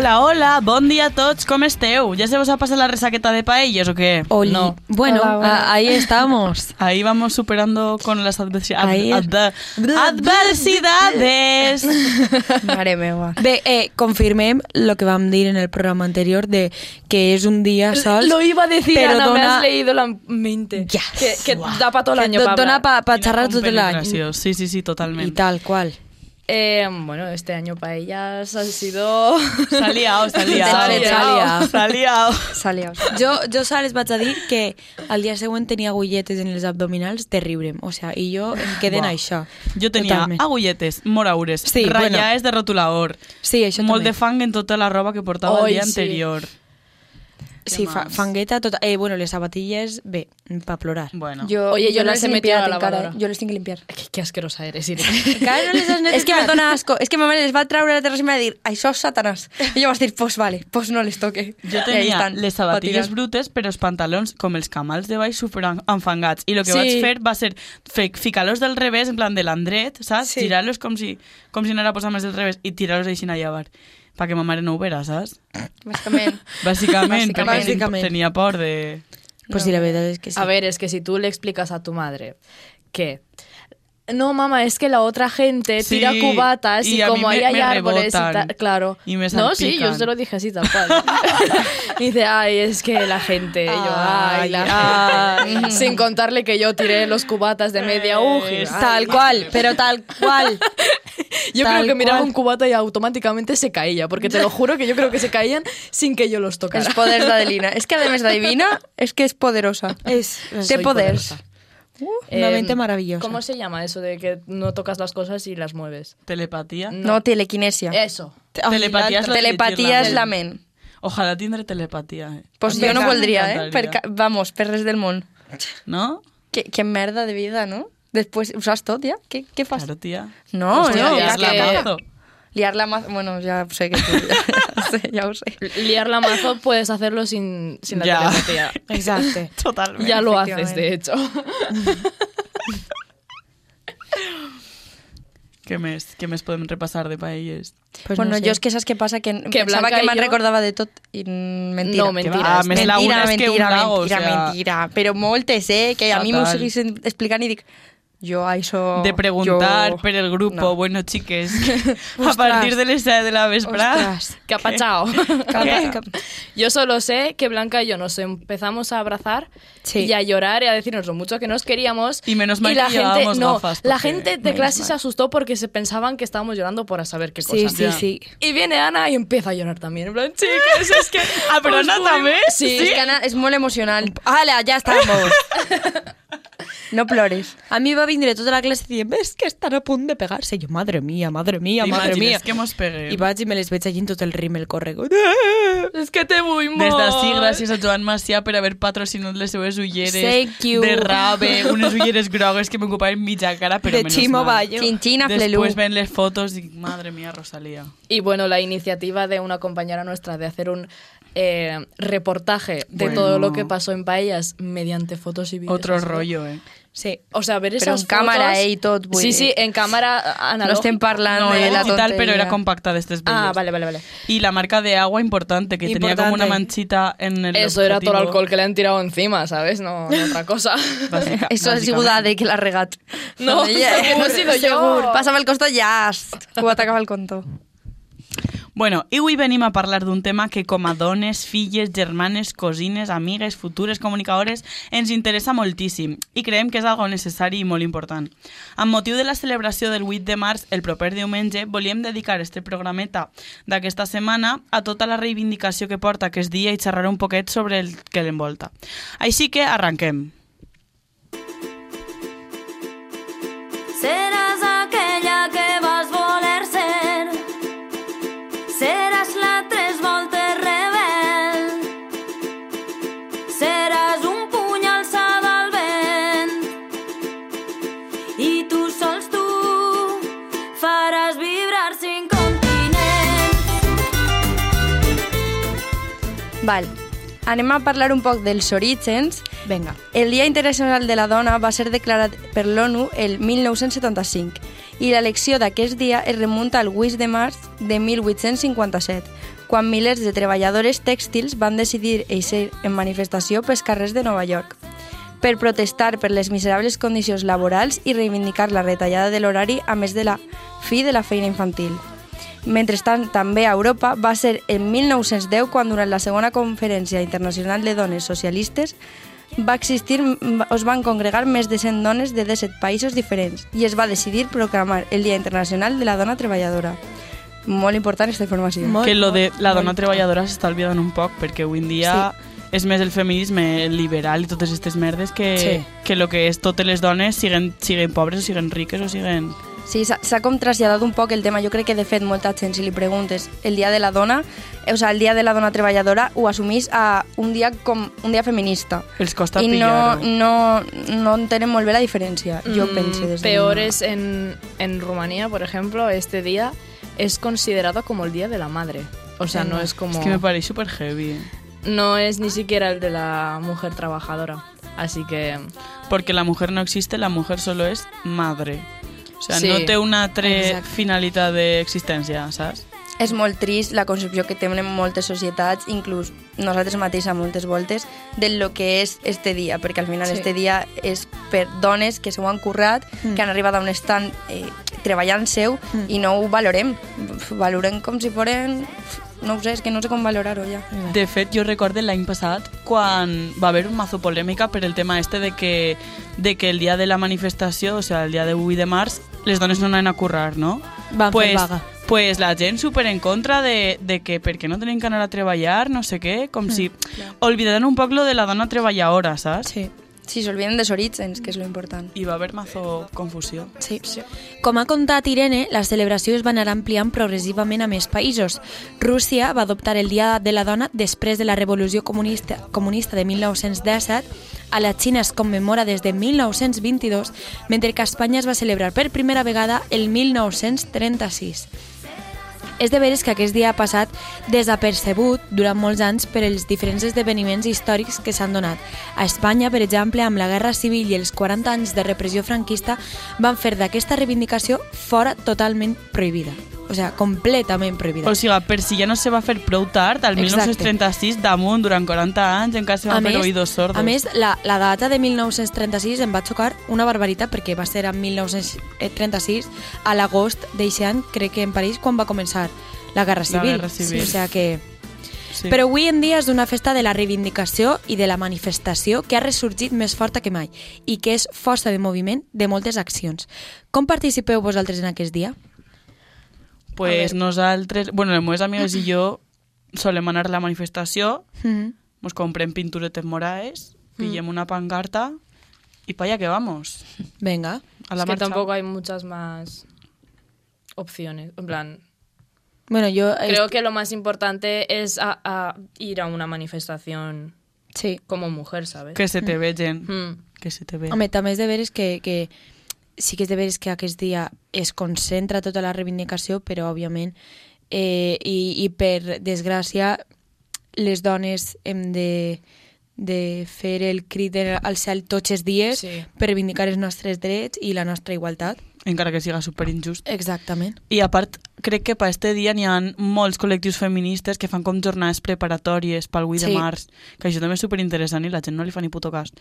Hola, hola, bon dia a tots, com esteu? ¿Ya se vos ha pasado la resaqueta de paellas o qué? Oli. No. Bueno, Hola, hola. ahí estamos. Ahí vamos superando con las adversi- ad- Ahí ad- adversidades. Mare meva. Bé, eh, confirmem lo que vam dir en el programa anterior de que és un dia sol. Lo iba a decir, pero Ana, me dona- has leído la mente. Yes. Que, que da para todo el que año do- para dona pa, pa xerrar tot l'any. Compenetració, Sí, sí, sí, I totalmente. tal qual. Eh, bueno, este año para ellas ha sido... S'ha liado, s'ha liado. S'ha liado. S'ha liado. Salió. Jo, jo sols les vaig a dir que al dia següent tenia agulletes en els abdominals de riure'm. O sea, i jo em queden Buah. això. Jo tenia Totalment. agulletes, moraures, Sí, ratllades de rotulador, Sí, això molt també. de fang en tota la roba que portava Oi, el dia sí. anterior. Sí, fa, más? fangueta, tot... Eh, bueno, les sabatilles, bé, pa plorar. Bueno, Yo, Oye, yo no las les he metido a la lavadora. eh? Jo les tinc que limpiar. Qué, qué asquerosa eres, Irene. Encara no les has És que me dona asco. És que ma mare les va treure a la terrassa i m'ha de dir això és satanàs. I jo vaig dir, pues vale, pues no les toque. Jo tenia les sabatilles brutes, però els pantalons, com els camals de baix, super en- enfangats. I el que Sí. vaig fer va ser ficar-los del revés, en plan de l'endret, saps? Sí. Girar-los com si, com si anara a posar més del revés i tirar-los així a llevar. Perquè ma mare no ho vera, saps? Bàsicament. Bàsicament, perquè Bàsicament. tenia por de... Pues sí, la verdad es que sí. A ver, es que si tú le explicas a tu madre que... No, mamá, es que la otra gente Sí, tira cubatas y, y a mí como me- ahí hay me árboles y rebotan. tal. Claro. Y me no, sí, yo se lo dije así tal cual. y dice, ay, es que la gente. Y yo, ay, Ay, la gente. Sin contarle que yo tiré los cubatas de media uji. Tal cual, pero tal cual. Yo Tal creo que miraba cual. un cubata y automáticamente se caía, porque te lo juro que yo creo que se caían sin que yo los tocara. Els poders d'Adelina. És que, a més d'adivina, és que és poderosa. Es, Soy poders. poderosa. una Eh, mente maravillosa. ¿Cómo se llama eso de que no tocas las cosas y las mueves? Telepatía. No, telequinesia. Eso. Ai, Telepatía és la de Telepatia llegir és la ment. Ojalà tindre telepatia. Eh? Pues jo no voldria, eh? Per, vamos, per res del món. No? Que, que merda de vida, no? Després ho saps tot, ja? Què, què fas? Claro, tía. No, Hòstia, no, ja ja, és que... que- mazo. Liar la mazo... Bueno, ja ho sé que tu... Ja, ho sé, ja ho sé. Liar la mazo puedes hacerlo sin, sin la Ya. telepatía. Exacte. Totalment. Ya lo haces, Efectivamente. de hecho. Què més? Què més podem repassar de paelles? Pues bueno, no sé. jo és que saps què passa? Que, Que pensava Blanca que i me'n jo- recordava de tot i mm, mentira. No, mentira. va, és més mentira, lagunes que un mentira, lago, mentira, o sea. mentira. Però moltes, eh? Que a mi m'ho Fatal. seguissin explicant i dic... Jo, això... de preguntar per el grupo, No. bueno, chiques, a partir de les 7 de la vesprada. Ostras. ¿Qué ha pasado? ¿Qué? Yo solo sé que Blanca y yo nos empezamos a abrazar Sí. y a llorar y a decirnos lo mucho que nos queríamos. Y menos mal la que gente, no, gafas, la gente de clase mal. se asustó porque se pensaban que estábamos llorando por a saber qué Sí, cosa. sí, Ya. sí. Y viene Ana y empieza a llorar también. En plan, chicas, es que. Ah, però os Ana voy- també? Sí, És que Anna és molt emocional. Hala, ja estamos. No plores. A mi va vindre tota la classe dient ves que estan a punt de pegar-se. Jo, madre mía, madre mía, madre mía. T'imagines que mos peguem? I vaig i me les veig allí en tot el rímel corrego. Es que te muy Des d'ací, gràcies a Joan Macià per haver patrocinat les seues ulleres Thank you. de rave, unes ulleres grogues que m'ocupaven mitja cara, però De menos Chimo mal. Bayo. Chinchina. Después ven les fotos y madre mía, Rosalía. Y bueno, la iniciativa de una compañera nuestra de hacer un eh, reportaje de Bueno. todo lo que pasó en Paellas mediante fotos y vídeos. Otro así. rollo, eh. Sí, o sea, ver esas en càmera, fotos- eh, i tot, vull Sí, sí, en cámara No analógica. estem parlant No, de era la digital, pero era compacta de estes Ah, bellos. vale, vale, vale. Y la marca de agua importante, que tenía como una Importante. manchita en el Eso era todo el objetivo. alcohol que le han tirado encima, ¿sabes? No, no otra cosa. Bàsica- Eso ha sigut bàsicament. Ade que l'ha regat. No, segur, he sido yo. Passava el costat ja. Ho t'acaba el conto. Bueno, i avui venim a parlar d'un tema que com a dones, filles, germanes, cosines, amigues, futures comunicadores ens interessa moltíssim i creiem que és algo necessari i molt important. Amb motiu de la celebració del 8 de març, el proper diumenge, volíem dedicar este programeta d'aquesta setmana a tota la reivindicació que porta aquest dia i xerrar un poquet sobre el que l'envolta. Així que arranquem. Val. Anem a parlar un poc dels orígens. Vinga. El Dia Internacional de la Dona va ser declarat per l'ONU el 1975 i l'elecció d'aquest dia es remunta al 8 de març de 1857, quan milers de treballadores tèxtils van decidir eixir en manifestació pels carrers de Nova York per protestar per les miserables condicions laborals i reivindicar la retallada de l'horari a més de la fi de la feina infantil. Mentrestant, també a Europa va ser en 1910 quan durant la segona conferència internacional de dones socialistes va existir, es van congregar més de 100 dones de 17 països diferents i es va decidir proclamar el Dia Internacional de la Dona Treballadora. Molt important aquesta informació. Molt, que lo de la dona treballadora s'està olvidant un poc, perquè avui en dia és més el feminisme liberal i totes aquestes merdes que, Sí. que lo que és totes les dones, siguen, siguen pobres o siguen riques o siguen... Sí, s'ha com traslladat un poc el tema. Jo crec que, de fet, molta gent, si li preguntes el dia de la dona, eh, o sigui, el dia de la dona treballadora, ho assumís a un dia com un dia feminista. Els costa I no, no, no entenen molt bé la diferència, jo Mm, penso. Des Peor es en, en Rumanía, por ejemplo, este día es considerado como el Día de la Madre. O sea, no es como... És que me pareix super heavy. No es ni siquiera el de la mujer trabajadora. Así que... Porque la mujer no existe, la mujer solo es madre. O sea, Sí, no té una altra exacte. finalitat d'existència, saps? És molt trist la concepció que tenen moltes societats, inclús nosaltres mateixes moltes voltes, de lo que és este dia, perquè al final Sí. este dia és per dones que s'ho han currat, Mm. que han arribat a on estan eh, treballant seu Mm. i no ho valorem. Valorem com si foren... No ho sé, és que no sé com valorar-ho ja. De fet, jo recorde l'any passat quan va haver un mazo polèmica per el tema este de que, de que el dia de la manifestació, o sea, el dia de 8 de març, les dones no anaven a currar, no? Van fer pues, vaga. Pues la gent super en contra de, de que per què no tenen que anar a treballar, no sé què, com si oblidaran un poc lo de la dona treballadora, saps? Sí. Sí, s'olviden dels orígens, que és lo important. I va haver mazo confusió. Sí. Com ha contat Irene, la celebració es va anar ampliant progressivament a més països. Rússia va adoptar el Dia de la Dona després de la Revolució Comunista, comunista de 1917, a la Xina es commemora des de 1922, mentre que a Espanya es va celebrar per primera vegada el 1936. És de veres que aquest dia ha passat desapercebut durant molts anys per els diferents esdeveniments històrics que s'han donat. A Espanya, per exemple, amb la Guerra Civil i els 40 anys de repressió franquista, van fer d'aquesta reivindicació fora totalment prohibida. O sigui, completament prohibida. O sigui, per si ja no se va fer prou tard, al Exacte. 1936, damunt, durant 40 anys, encara se va fer oïdos sordos. a més, la, la data de 1936 em va xocar una barbaritat perquè va ser en 1936, a l'agost d'eixe any, crec que en París, quan va començar la Guerra Civil. Guerra Civil. Sí, o sigui que... Sí. Però avui en dia és una festa de la reivindicació i de la manifestació que ha ressorgit més forta que mai i que és força de moviment de moltes accions. Com participeu vosaltres en aquest dia? Pues nosaltres, bueno, les meves amigues i jo solem anar a la manifestació, Mm -hmm. nos comprem pinturetes moraes, pillem una pancarta i pa allá que vamos. Venga. A la es que marcha. tampoco hay muchas más opciones. En plan, Bueno, yo... creo que lo más importante es a- a ir a una manifestación Sí. como mujer, ¿sabes? Que se te vegen. Mm. Que se te ve. Home, també és de veres que, que sí que és de veres que aquest dia es concentra tota la reivindicació, però òbviament eh, i, i per desgràcia les dones hem de, de fer el crit al cel tots els dies Sí. per reivindicar els nostres drets i la nostra igualtat. Encara que siga super injust. Exactament. I a part, crec que per este dia n'hi ha molts col·lectius feministes que fan com jornades preparatòries pel 8 Sí. de març, que això també és superinteressant i la gent no li fa ni puto cas.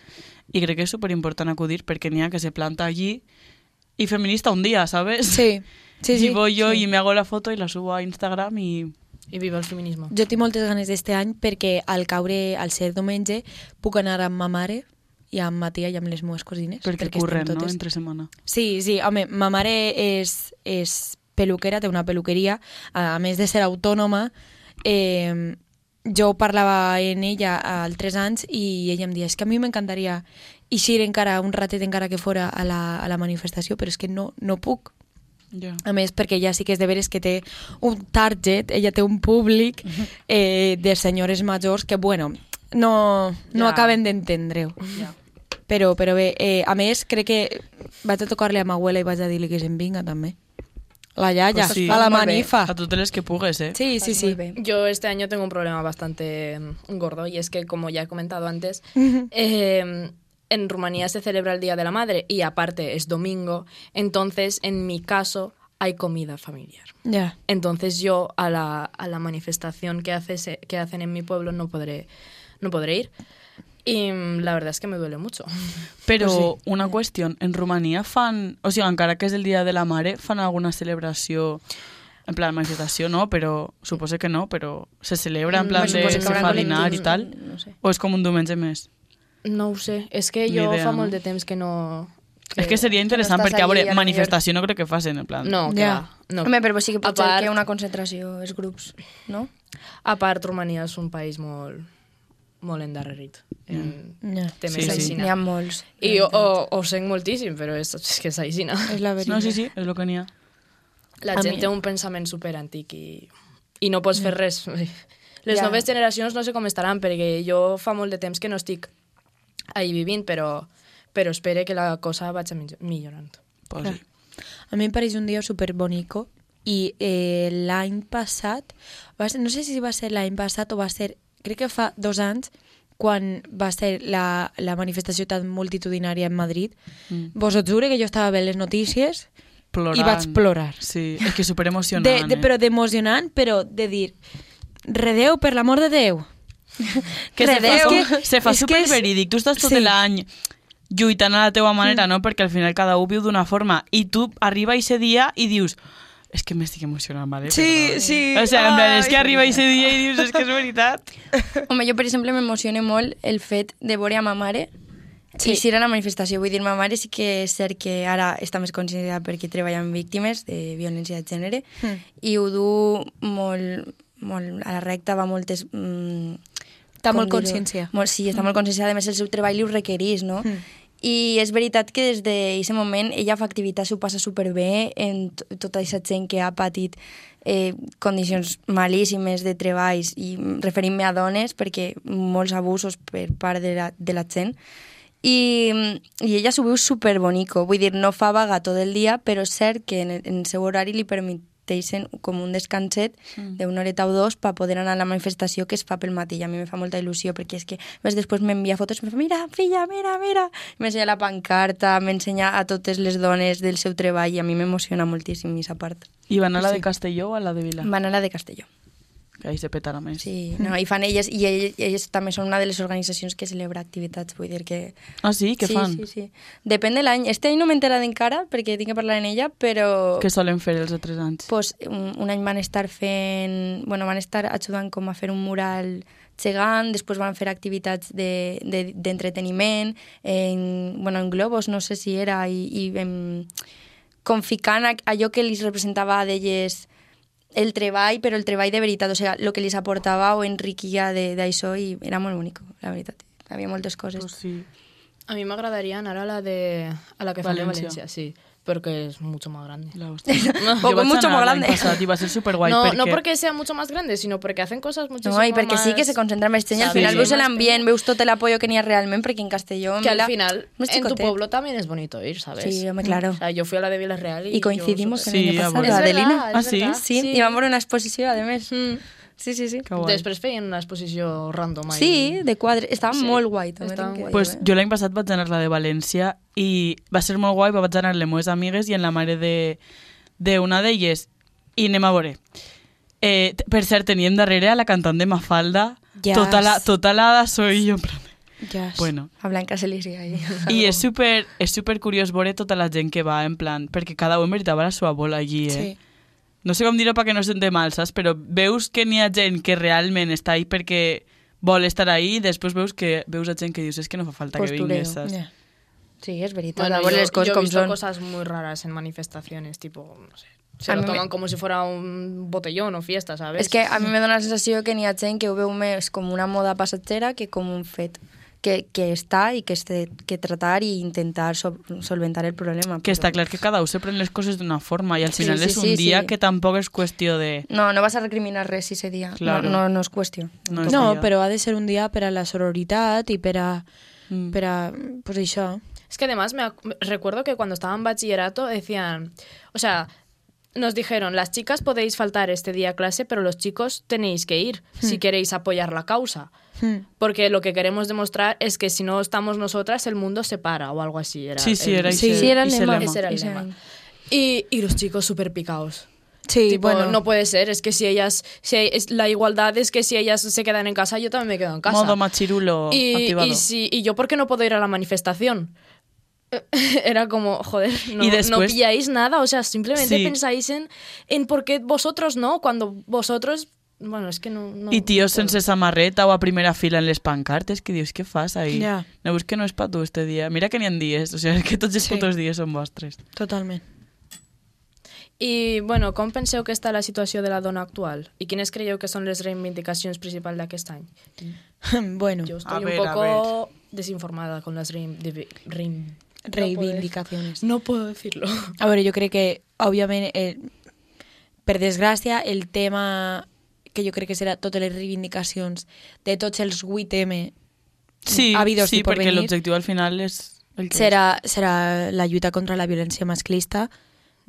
I crec que és superimportant acudir perquè n'hi ha que se planta allí y feminista un día, ¿sabes? Sí, sí, sí. y voy yo sí. y me hago la foto y la subo a Instagram y... Y viva el feminismo. Jo tinc moltes ganes d'este any perquè al caure, al ser diumenge, puc anar amb ma mare i amb ma tia i amb les meves cosines. Perquè curren, no?, totes. entre setmana. Sí, sí, home, ma mare és, és peluquera, té una peluqueria, a, més de ser autònoma, eh, jo parlava en ella altres anys i ella em deia, és que a mi m'encantaria eixir encara un ratet encara que fora a la, a la manifestació, però és que no, no puc. Ja. A més, perquè ella sí que és de veres que té un target, ella té un públic eh, de senyores majors que, bueno, no, no acaben d'entendre-ho. Ja. Però, però bé, eh, a més, crec que vaig a tocar-li a ma abuela i vaig a dir-li que se'n vinga, també. La iaia, Pues sí. a la manifa. A totes les que pugues, eh? Sí, sí, sí. Yo este año tengo un problema bastante mm, gordo y es que, como ya he comentado antes, eh, en Rumanía se celebra el Día de la Madre y aparte es domingo, entonces en mi caso hay comida familiar. Ya. Entonces yo a la, a la manifestación que, hace, que hacen en mi pueblo no podré, no podré ir. Y mm, la verdad es que me duele mucho. Però una qüestió, en Romania fan... O sigui, encara que és el Dia de la Mare, fan alguna celebració... En plan, manifestació no, però... Suposo que no, però se celebra en plan Me de se fa dinar i tal? No sé. O és com un diumenge més? No ho sé, és que jo idea, fa no? molt de temps que no... És que seria interessant, estàs perquè, a veure, manifestació no crec que facin, en plan... No, que va. No. Home, però sí que pot A ser part- que una concentració és grups, no? A part, Romania és un país molt, molt endarrerit en Ja. temes Sí, sí. N'hi ha molts. I jo ho, ho sent moltíssim, però és, és que és aixina. És la veritat. No, sí, sí, és el que n'hi ha. La A gent mi- té un pensament super antic i, i no pots fer res. Les Ja. noves generacions no sé com estaran, perquè jo fa molt de temps que no estic ahí vivint, però, però espero que la cosa vagi millo- millorant. Pues sí. A mi em pareix un dia super bonico i eh, l'any passat, va ser, no sé si va ser l'any passat o va ser, crec que fa dos anys, quan va ser la, la manifestació tan multitudinària en Madrid, Mm. vos ho juro que jo estava veient les notícies Plorant. i vaig plorar. Sí, és que superemocionant, De, de, eh? però d'emocionant, però de dir, redeu, per l'amor de Déu. que se fa, que- se fa superverídic. Tu estàs tot Sí. l'any lluitant a la teua manera, no? Perquè al final cada un viu d'una forma. I tu arriba ese dia i dius és que m'estic emocionant, vale? Sí, Perdó. sí. O en plan, és que arriba ese dia i dius, és que és veritat. Home, jo, per exemple, m'emociona molt el fet de veure a ma mare Sí. i si era la manifestació. Vull dir, ma mare sí que és cert que ara està més conscienciada perquè treballa amb víctimes de violència de gènere Mm. i ho du molt, molt a la recta, va moltes... Mm, Està molt dir-ho? conscienciada. Molt, sí, està molt conscienciada. A més, el seu treball li ho requereix, no? Mm. I és veritat que des d'aquest moment ella fa activitats, s'ho passa superbé en tota aquesta gent que ha patit eh, condicions malíssimes de treballs i referint-me a dones perquè molts abusos per part de la, de la gent i, i ella s'ho viu superbonico vull dir, no fa vaga tot el dia però és cert que en el, en el seu horari li permeteixen com un descanset Mm. d'una horeta o dos per poder anar a la manifestació que es fa pel matí i a mi me fa molta il·lusió perquè és que més després m'envia fotos i me fa mira, filla, mira, mira m'ensenya la pancarta, m'ensenya a totes les dones del seu treball i a mi m'emociona moltíssim aquesta part I van a la de Sí. Castelló o a la de Vila? van a la de Castelló Que ahí se petarà més. sí, no, i fan elles i elles, elles també són una de les organitzacions que celebra activitats vull dir que Ah, sí? Què sí, fan? Sí, sí. Depèn de l'any. Este any no m'he enterat encara perquè tinc que parlar en ella, però Què solen fer els altres anys? pues, un, un any van estar fent... Bueno, van estar ajudant com a fer un mural gegant, després van fer activitats de- de- d'entreteniment, de, en, bueno, en globos, no sé si era, i, i em, com ficant a- allò que els representava d'elles el treball, però el treball de veritat, o sigui, el que els aportava o enriquia de- d'això i era molt bonic, la veritat. Hi havia moltes coses. Pues sí. A mí me agradaría anar a la de a la que fan en Valencia. Valencia, sí, porque es mucho más grande. La hostia. Poco, vaig mucho más grande. Passat, va ser superguai no, perquè... no porque sea mucho más grande, sino porque hacen cosas muchísimo No, i perquè más... sí que se concentra més gent al Sí. final veus Más l'ambient, veus tot l'apoyo que n'hi ha realment, perquè en Castelló... Que al final, no en tu pueblo también es bonito ir, ¿sabes? Sí, hombre, claro. O sea, yo fui a la de Villarreal y... I coincidimos yo en Sí, el a año pasado, la verdad, Ah, sí? verdad. Sí, i vam veure una exposició, a més. Mm. Sí, sí, sí. Que guai. Després feien una exposició random ahí. Sí, de quadre. Estava Sí, molt guai, també. estava guai. Pues eh? jo l'any passat vaig anar a la de València i va ser molt guai, vaig anar amb les meves amigues i amb la mare de d'una d'elles i anem a veure. Eh, per cert, teníem darrere a la cantant de Mafalda, Yes. tota la, tota la soy jo. en plan, Yes. Bueno, A Blanca Celícia. ahí. i és super, és super curiós veure tota la gent que va, en plan, perquè cada un veritava la seva bola allí, eh? Sí. No sé com dir-ho perquè no sente mal, saps? Però veus que n'hi ha gent que realment està ahí perquè vol estar ahí i després veus que veus a gent que dius és que no fa falta que Postureo. vingues, saps? Ja. Sí, és veritat. Bueno, veure yo, les coses yo he com visto són. cosas muy raras en manifestaciones, tipo, no sé, se A lo mí me- toman como si fuera un botellón o fiesta, ¿sabes? És que a mi me dóna la sensació que n'hi ha gent que ho veu més com una moda passatgera que com un fet que, que està i que es té que tratar i intentar sol solventar el problema. Que però- està clar que cada un se pren les coses d'una forma i al Sí, final sí, és un sí, dia sí. que tampoc és qüestió de... No, no vas a recriminar res ese dia. Claro. No, no, no és qüestió. No és No, però ha de ser un dia per a la sororitat i per a... Mm. Per a pues això. Es que además me recuerdo que cuando estaba en bachillerato decían, o sea, nos dijeron, las chicas podéis faltar este día a clase, pero los chicos tenéis que ir si queréis apoyar la causa. Hmm. Porque lo que queremos demostrar es que si no estamos nosotras, el mundo se para o algo así. Era Sí, sí, el- era Sí, ese, sí, era el lema. era el. Y, y los chicos súper picados. Sí, Tipo, bueno. no puede ser, es que si ellas, si hay- es- la igualdad es que si ellas se quedan en casa, yo también me quedo en casa. Modo machirulo y, activado. y, si- y yo, ¿por qué no puedo ir a la manifestación? Era como, joder, no, Y después- no pilláis nada, o sea, simplemente Sí. pensáis en, en por qué vosotros no, cuando vosotros, bueno, es que no... no I tios no puedo. sense samarreta o a primera fila en les pancartes que dius, què fas ahí? Ja. No veus que no és pa tu este dia? Mira que n'hi ha dies, o sigui, que tots els Sí. putos dies són vostres. Totalment. I, bueno, com penseu que està la situació de la dona actual? I quines creieu que són les reivindicacions principals d'aquest any? bueno, Yo estoy A un poco desinformada con las de- rein- reivindicaciones. No puedo decirlo. A veure, jo crec que, òbviament, eh, per desgràcia, el tema que jo crec que serà totes les reivindicacions de tots els 8M Sí, Habidos sí y por perquè l'objectiu al final és el que serà, serà la lluita contra la violència masclista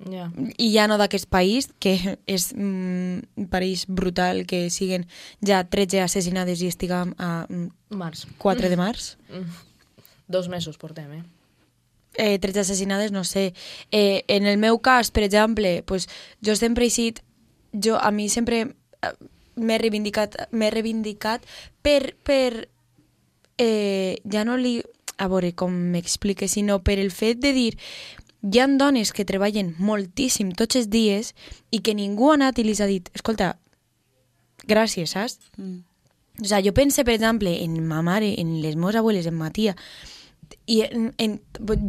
Ja. i ja no d'aquest país, que és mm, pareix brutal que siguen ja 13 assassinades i estiguem a mm, Març. 4 de març. Mm. Dos mesos portem, eh? Eh, 13 assassinades, no sé. Eh, en el meu cas, per exemple, pues, jo sempre he sigut... Jo, a mi sempre eh, m'he reivindicat, m'he reivindicat per, per eh, ja no li... A veure com m'explique, sinó per el fet de dir hi ha dones que treballen moltíssim tots els dies i que ningú ha anat i les ha dit escolta, gràcies, saps? Mm. O sea, jo pense, per exemple, en ma mare, en les meves abueles, en ma tia, i en, en,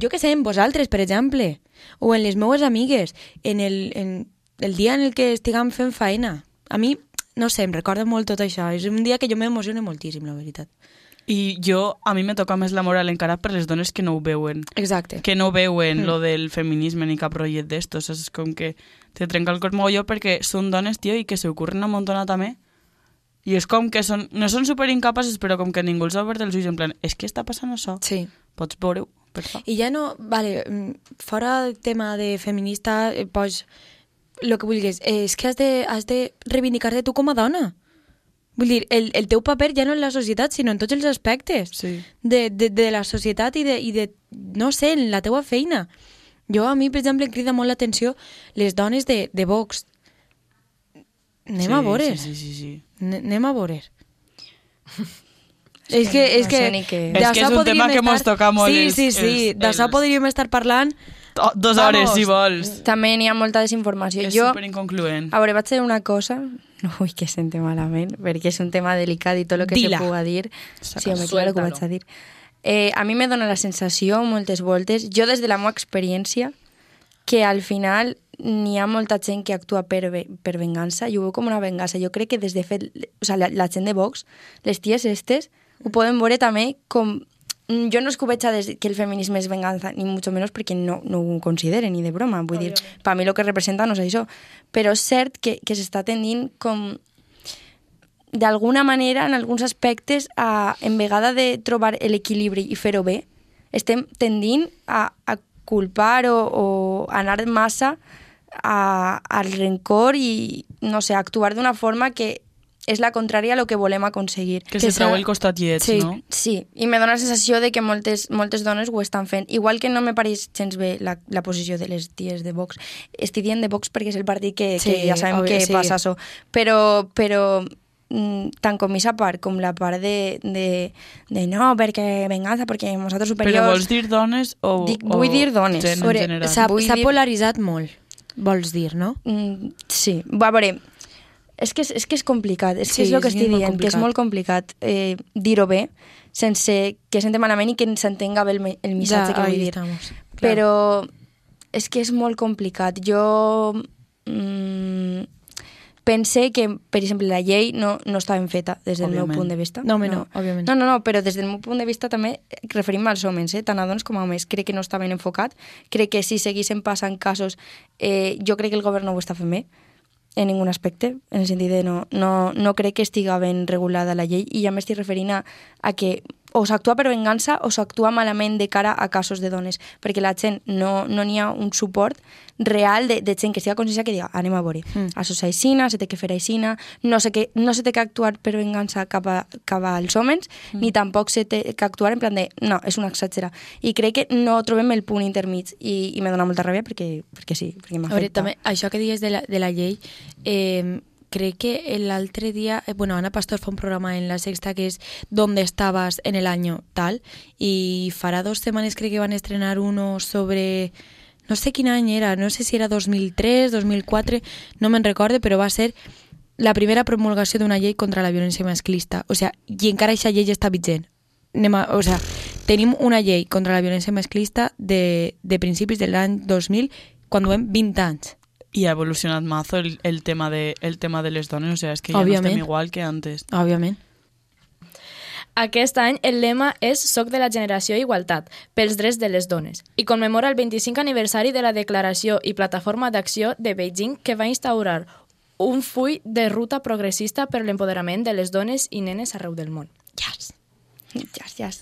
jo que sé, en vosaltres, per exemple, o en les meues amigues, en el, en el dia en el que estiguem fent feina. A mi, no sé, em recorda molt tot això. És un dia que jo m'emocione moltíssim, la veritat. I jo, a mi me toca més la moral encara per les dones que no ho veuen. Exacte. que no veuen Mm. lo del feminisme ni cap rotllet d'estos. És com que te trenca el cor mogolló perquè són dones, tio, i que se ocurren un montón també. I és com que són, no són super incapaces, però com que ningú els ha obert els ulls, en plan, és que està passant això? Sí. Pots veure-ho. I ja no, vale, mm, fora del tema de feminista, eh, pues, lo que vulguis, eh, és que has de, has de reivindicar-te tu com a dona. Vull dir, el, el teu paper ja no en la societat, sinó en tots els aspectes Sí. de, de, de la societat i de, i de, no sé, en la teua feina. Jo, a mi, per exemple, em crida molt l'atenció les dones de, de Vox. Anem sí, a veure. Sí, sí, sí, sí. Anem a veure. és que, és no que, sé ni què. És que és un podríem tema que mos toca molt Sí, els- sí, sí, els- d'això els- podríem estar parlant Oh, dos Vamos. hores, si vols. També n'hi ha molta desinformació. És jo, superinconcluent. a veure, vaig dir una cosa... Ui, que sente malament, perquè és un tema delicat i tot el que Dila. se puga dir... Sí, home, claro que vaig a dir. Eh, a mi me dona la sensació, moltes voltes, jo des de la meva experiència, que al final n'hi ha molta gent que actua per, per vengança, i ho veu com una vengança. Jo crec que des de fet, o sea, la, la gent de Vox, les ties estes, ho poden veure també com... Mm, Jo no és que ho veig a des que el feminisme és venganza, ni mucho menos perquè no, no ho consideren ni de broma. Vull dir, per mi el que representa no és això. Però és cert que, que s'està tendint com d'alguna manera, en alguns aspectes, a, en vegada de trobar l'equilibri i fer-ho bé, estem tendint a, a culpar o, o anar massa a, al rencor i, no sé, actuar d'una forma que és la contrària a lo que volem aconseguir. Que se que trau s'ha- el costat lleig, Sí. no? Sí, i me dona la sensació de que moltes, moltes dones ho estan fent. Igual que no me pareix gens bé la, la posició de les ties de Vox. Estic dient de Vox perquè és el partit que, Sí, que ja sabem obvi- que sí. passa això. Però, però mm, tant com aquesta part com la part de, de, de no, perquè venganza, perquè nosaltres Però superiors... vols dir dones o, Dic- o vull dir dones. S'ha Vull s'ha dir- polaritzat molt, vols dir, no? Mm, sí, va, a veure, és que és, és que és complicat, és Sí, que és el que estic dient, que és molt complicat eh, dir-ho bé, sense que s'ente malament i que s'entenga bé el, el missatge que ahí vull dir. estamos. Però és que és molt complicat. Jo mm, pense que, per exemple, la llei no, no està ben feta des del Òbviament. meu punt de vista. No, home, no, òbviament. No, no, no, però des del meu punt de vista també referim-me als homes, eh? tant a dones com a homes. Crec que no està ben enfocat. Crec que si seguissin passant casos, eh, jo crec que el govern no ho està fent bé en ningun aspecte, en el sentit de no, no, no crec que estiga ben regulada la llei i ja m'estic referint a, a que o s'actua per vengança o s'actua malament de cara a casos de dones, perquè la gent no no n'hi ha un suport real de, de gent que estigui conscienciada que diga anem a veure, mm. això és aixina, se té que fer aixina, no sé que, no se té que actuar per vengança cap, a, cap als homes, mm. ni tampoc se té que actuar en plan de, no, és una exagera. I crec que no trobem el punt intermig i, i me dona molta ràbia perquè, perquè sí, perquè veure, m'afecta. també, això que digues de la, de la llei, eh, crec que l'altre dia, eh, bueno, Ana Pastor fa un programa en La Sexta que és ¿Dónde estabas en el año tal? Y farà dos setmanes crec que van estrenar uno sobre... No sé quin any era, no sé si era 2003, 2004, no me'n recorde, però va ser la primera promulgació d'una llei contra la violència masclista. O sea, i encara aquesta llei està vigent. A, o sea, tenim una llei contra la violència masclista de, de principis de l'any 2000 quan duem 20 anys. I ha evolucionat mazo el, el, tema de, el tema de les dones, o sea, és que ja no estem igual que antes. Òbviament. Aquest any el lema és Soc de la generació Igualtat, pels drets de les dones, i commemora el 25 aniversari de la Declaració i Plataforma d'Acció de Beijing que va instaurar un full de ruta progressista per l'empoderament de les dones i nenes arreu del món. Yes. Yes, yes.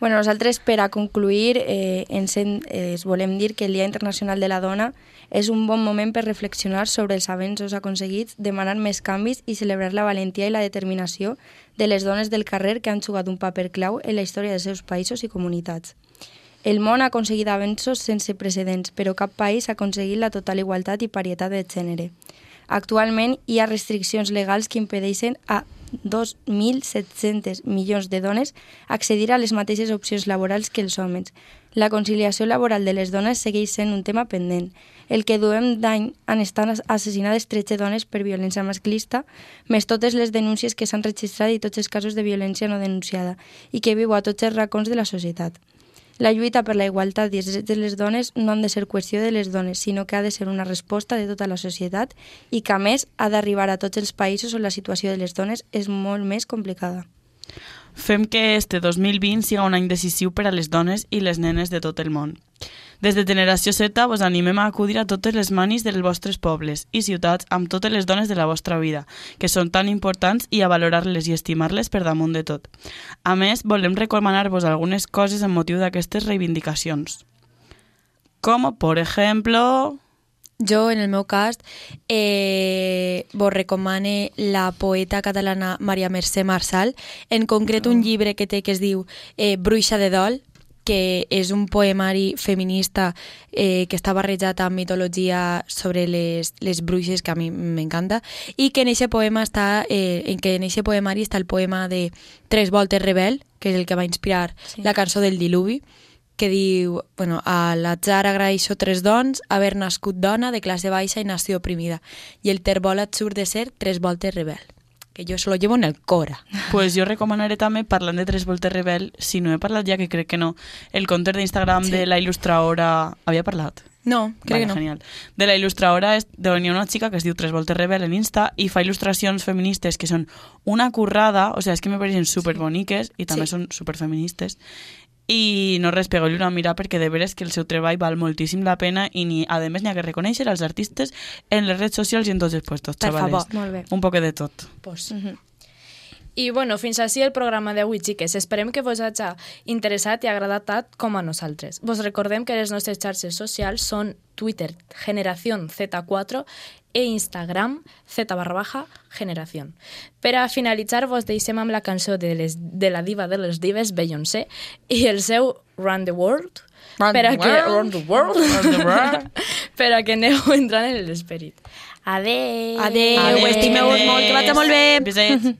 Bueno, nosaltres, per a concluir, eh, ens, en, eh, volem dir que el Dia Internacional de la Dona és un bon moment per reflexionar sobre els avenços aconseguits, demanar més canvis i celebrar la valentia i la determinació de les dones del carrer que han jugat un paper clau en la història dels seus països i comunitats. El món ha aconseguit avenços sense precedents, però cap país ha aconseguit la total igualtat i parietat de gènere. Actualment hi ha restriccions legals que impedeixen a 2.700 milions de dones accedir a les mateixes opcions laborals que els homes. La conciliació laboral de les dones segueix sent un tema pendent. El que duem d'any han estat assassinades 13 dones per violència masclista, més totes les denúncies que s'han registrat i tots els casos de violència no denunciada, i que viu a tots els racons de la societat. La lluita per la igualtat i els drets de les dones no han de ser qüestió de les dones, sinó que ha de ser una resposta de tota la societat i que, a més, ha d'arribar a tots els països on la situació de les dones és molt més complicada. Fem que este 2020 siga un any decisiu per a les dones i les nenes de tot el món. Des de Generació Z vos animem a acudir a totes les manis dels vostres pobles i ciutats amb totes les dones de la vostra vida, que són tan importants i a valorar-les i estimar-les per damunt de tot. A més, volem recomanar-vos algunes coses amb motiu d'aquestes reivindicacions. Com, por ejemplo... Jo, en el meu cas, eh, vos recomane la poeta catalana Maria Mercè Marçal, en concret un llibre que té que es diu eh, Bruixa de dol, que és un poemari feminista eh, que està barrejat amb mitologia sobre les, les bruixes, que a mi m'encanta, i que en aquest poema està, eh, en que en aquest poemari està el poema de Tres voltes rebel, que és el que va inspirar Sí. la cançó del diluvi, que diu, bueno, a l'atzar agraeixo tres dons, haver nascut dona de classe baixa i nació oprimida, i el terbolat surt de ser tres voltes rebel. Que jo se lo llevo en el cora. Pues jo recomanaré també, parlant de Tres Voltes Rebel, si no he parlat ja, que crec que no, el compte d'Instagram Sí. de la il·lustradora... Havia parlat? No, crec Vale, que no. Genial. De la il·lustradora és de una xica que es diu Tres Voltes Rebel en Insta i fa il·lustracions feministes que són una currada, o sigui, és que me pareixen superboniques i també Sí. són superfeministes. I no res, pegeu-li una mira perquè de veres que el seu treball val moltíssim la pena i ni, a més n'hi ha que reconèixer els artistes en les redes socials i en tots els puestos, Per xavales. favor. Molt bé. Un poc de tot. Pues. Mhm. I bueno, fins així el programa d'avui, xiques. Esperem que vos hagi interessat i agradat tant com a nosaltres. Vos recordem que les nostres xarxes socials són Twitter, Generación Z4 e Instagram, Z barra baja, Generación. Per a finalitzar, vos deixem amb la cançó de, les, de la diva de les dives, Beyoncé, i el seu Run the World, Run per a the que. Run the World, Run the world. per a que aneu entrant en l'esperit. Adeu! Adeu, Adeu. estimeu-vos molt, que vagi molt bé. Besets.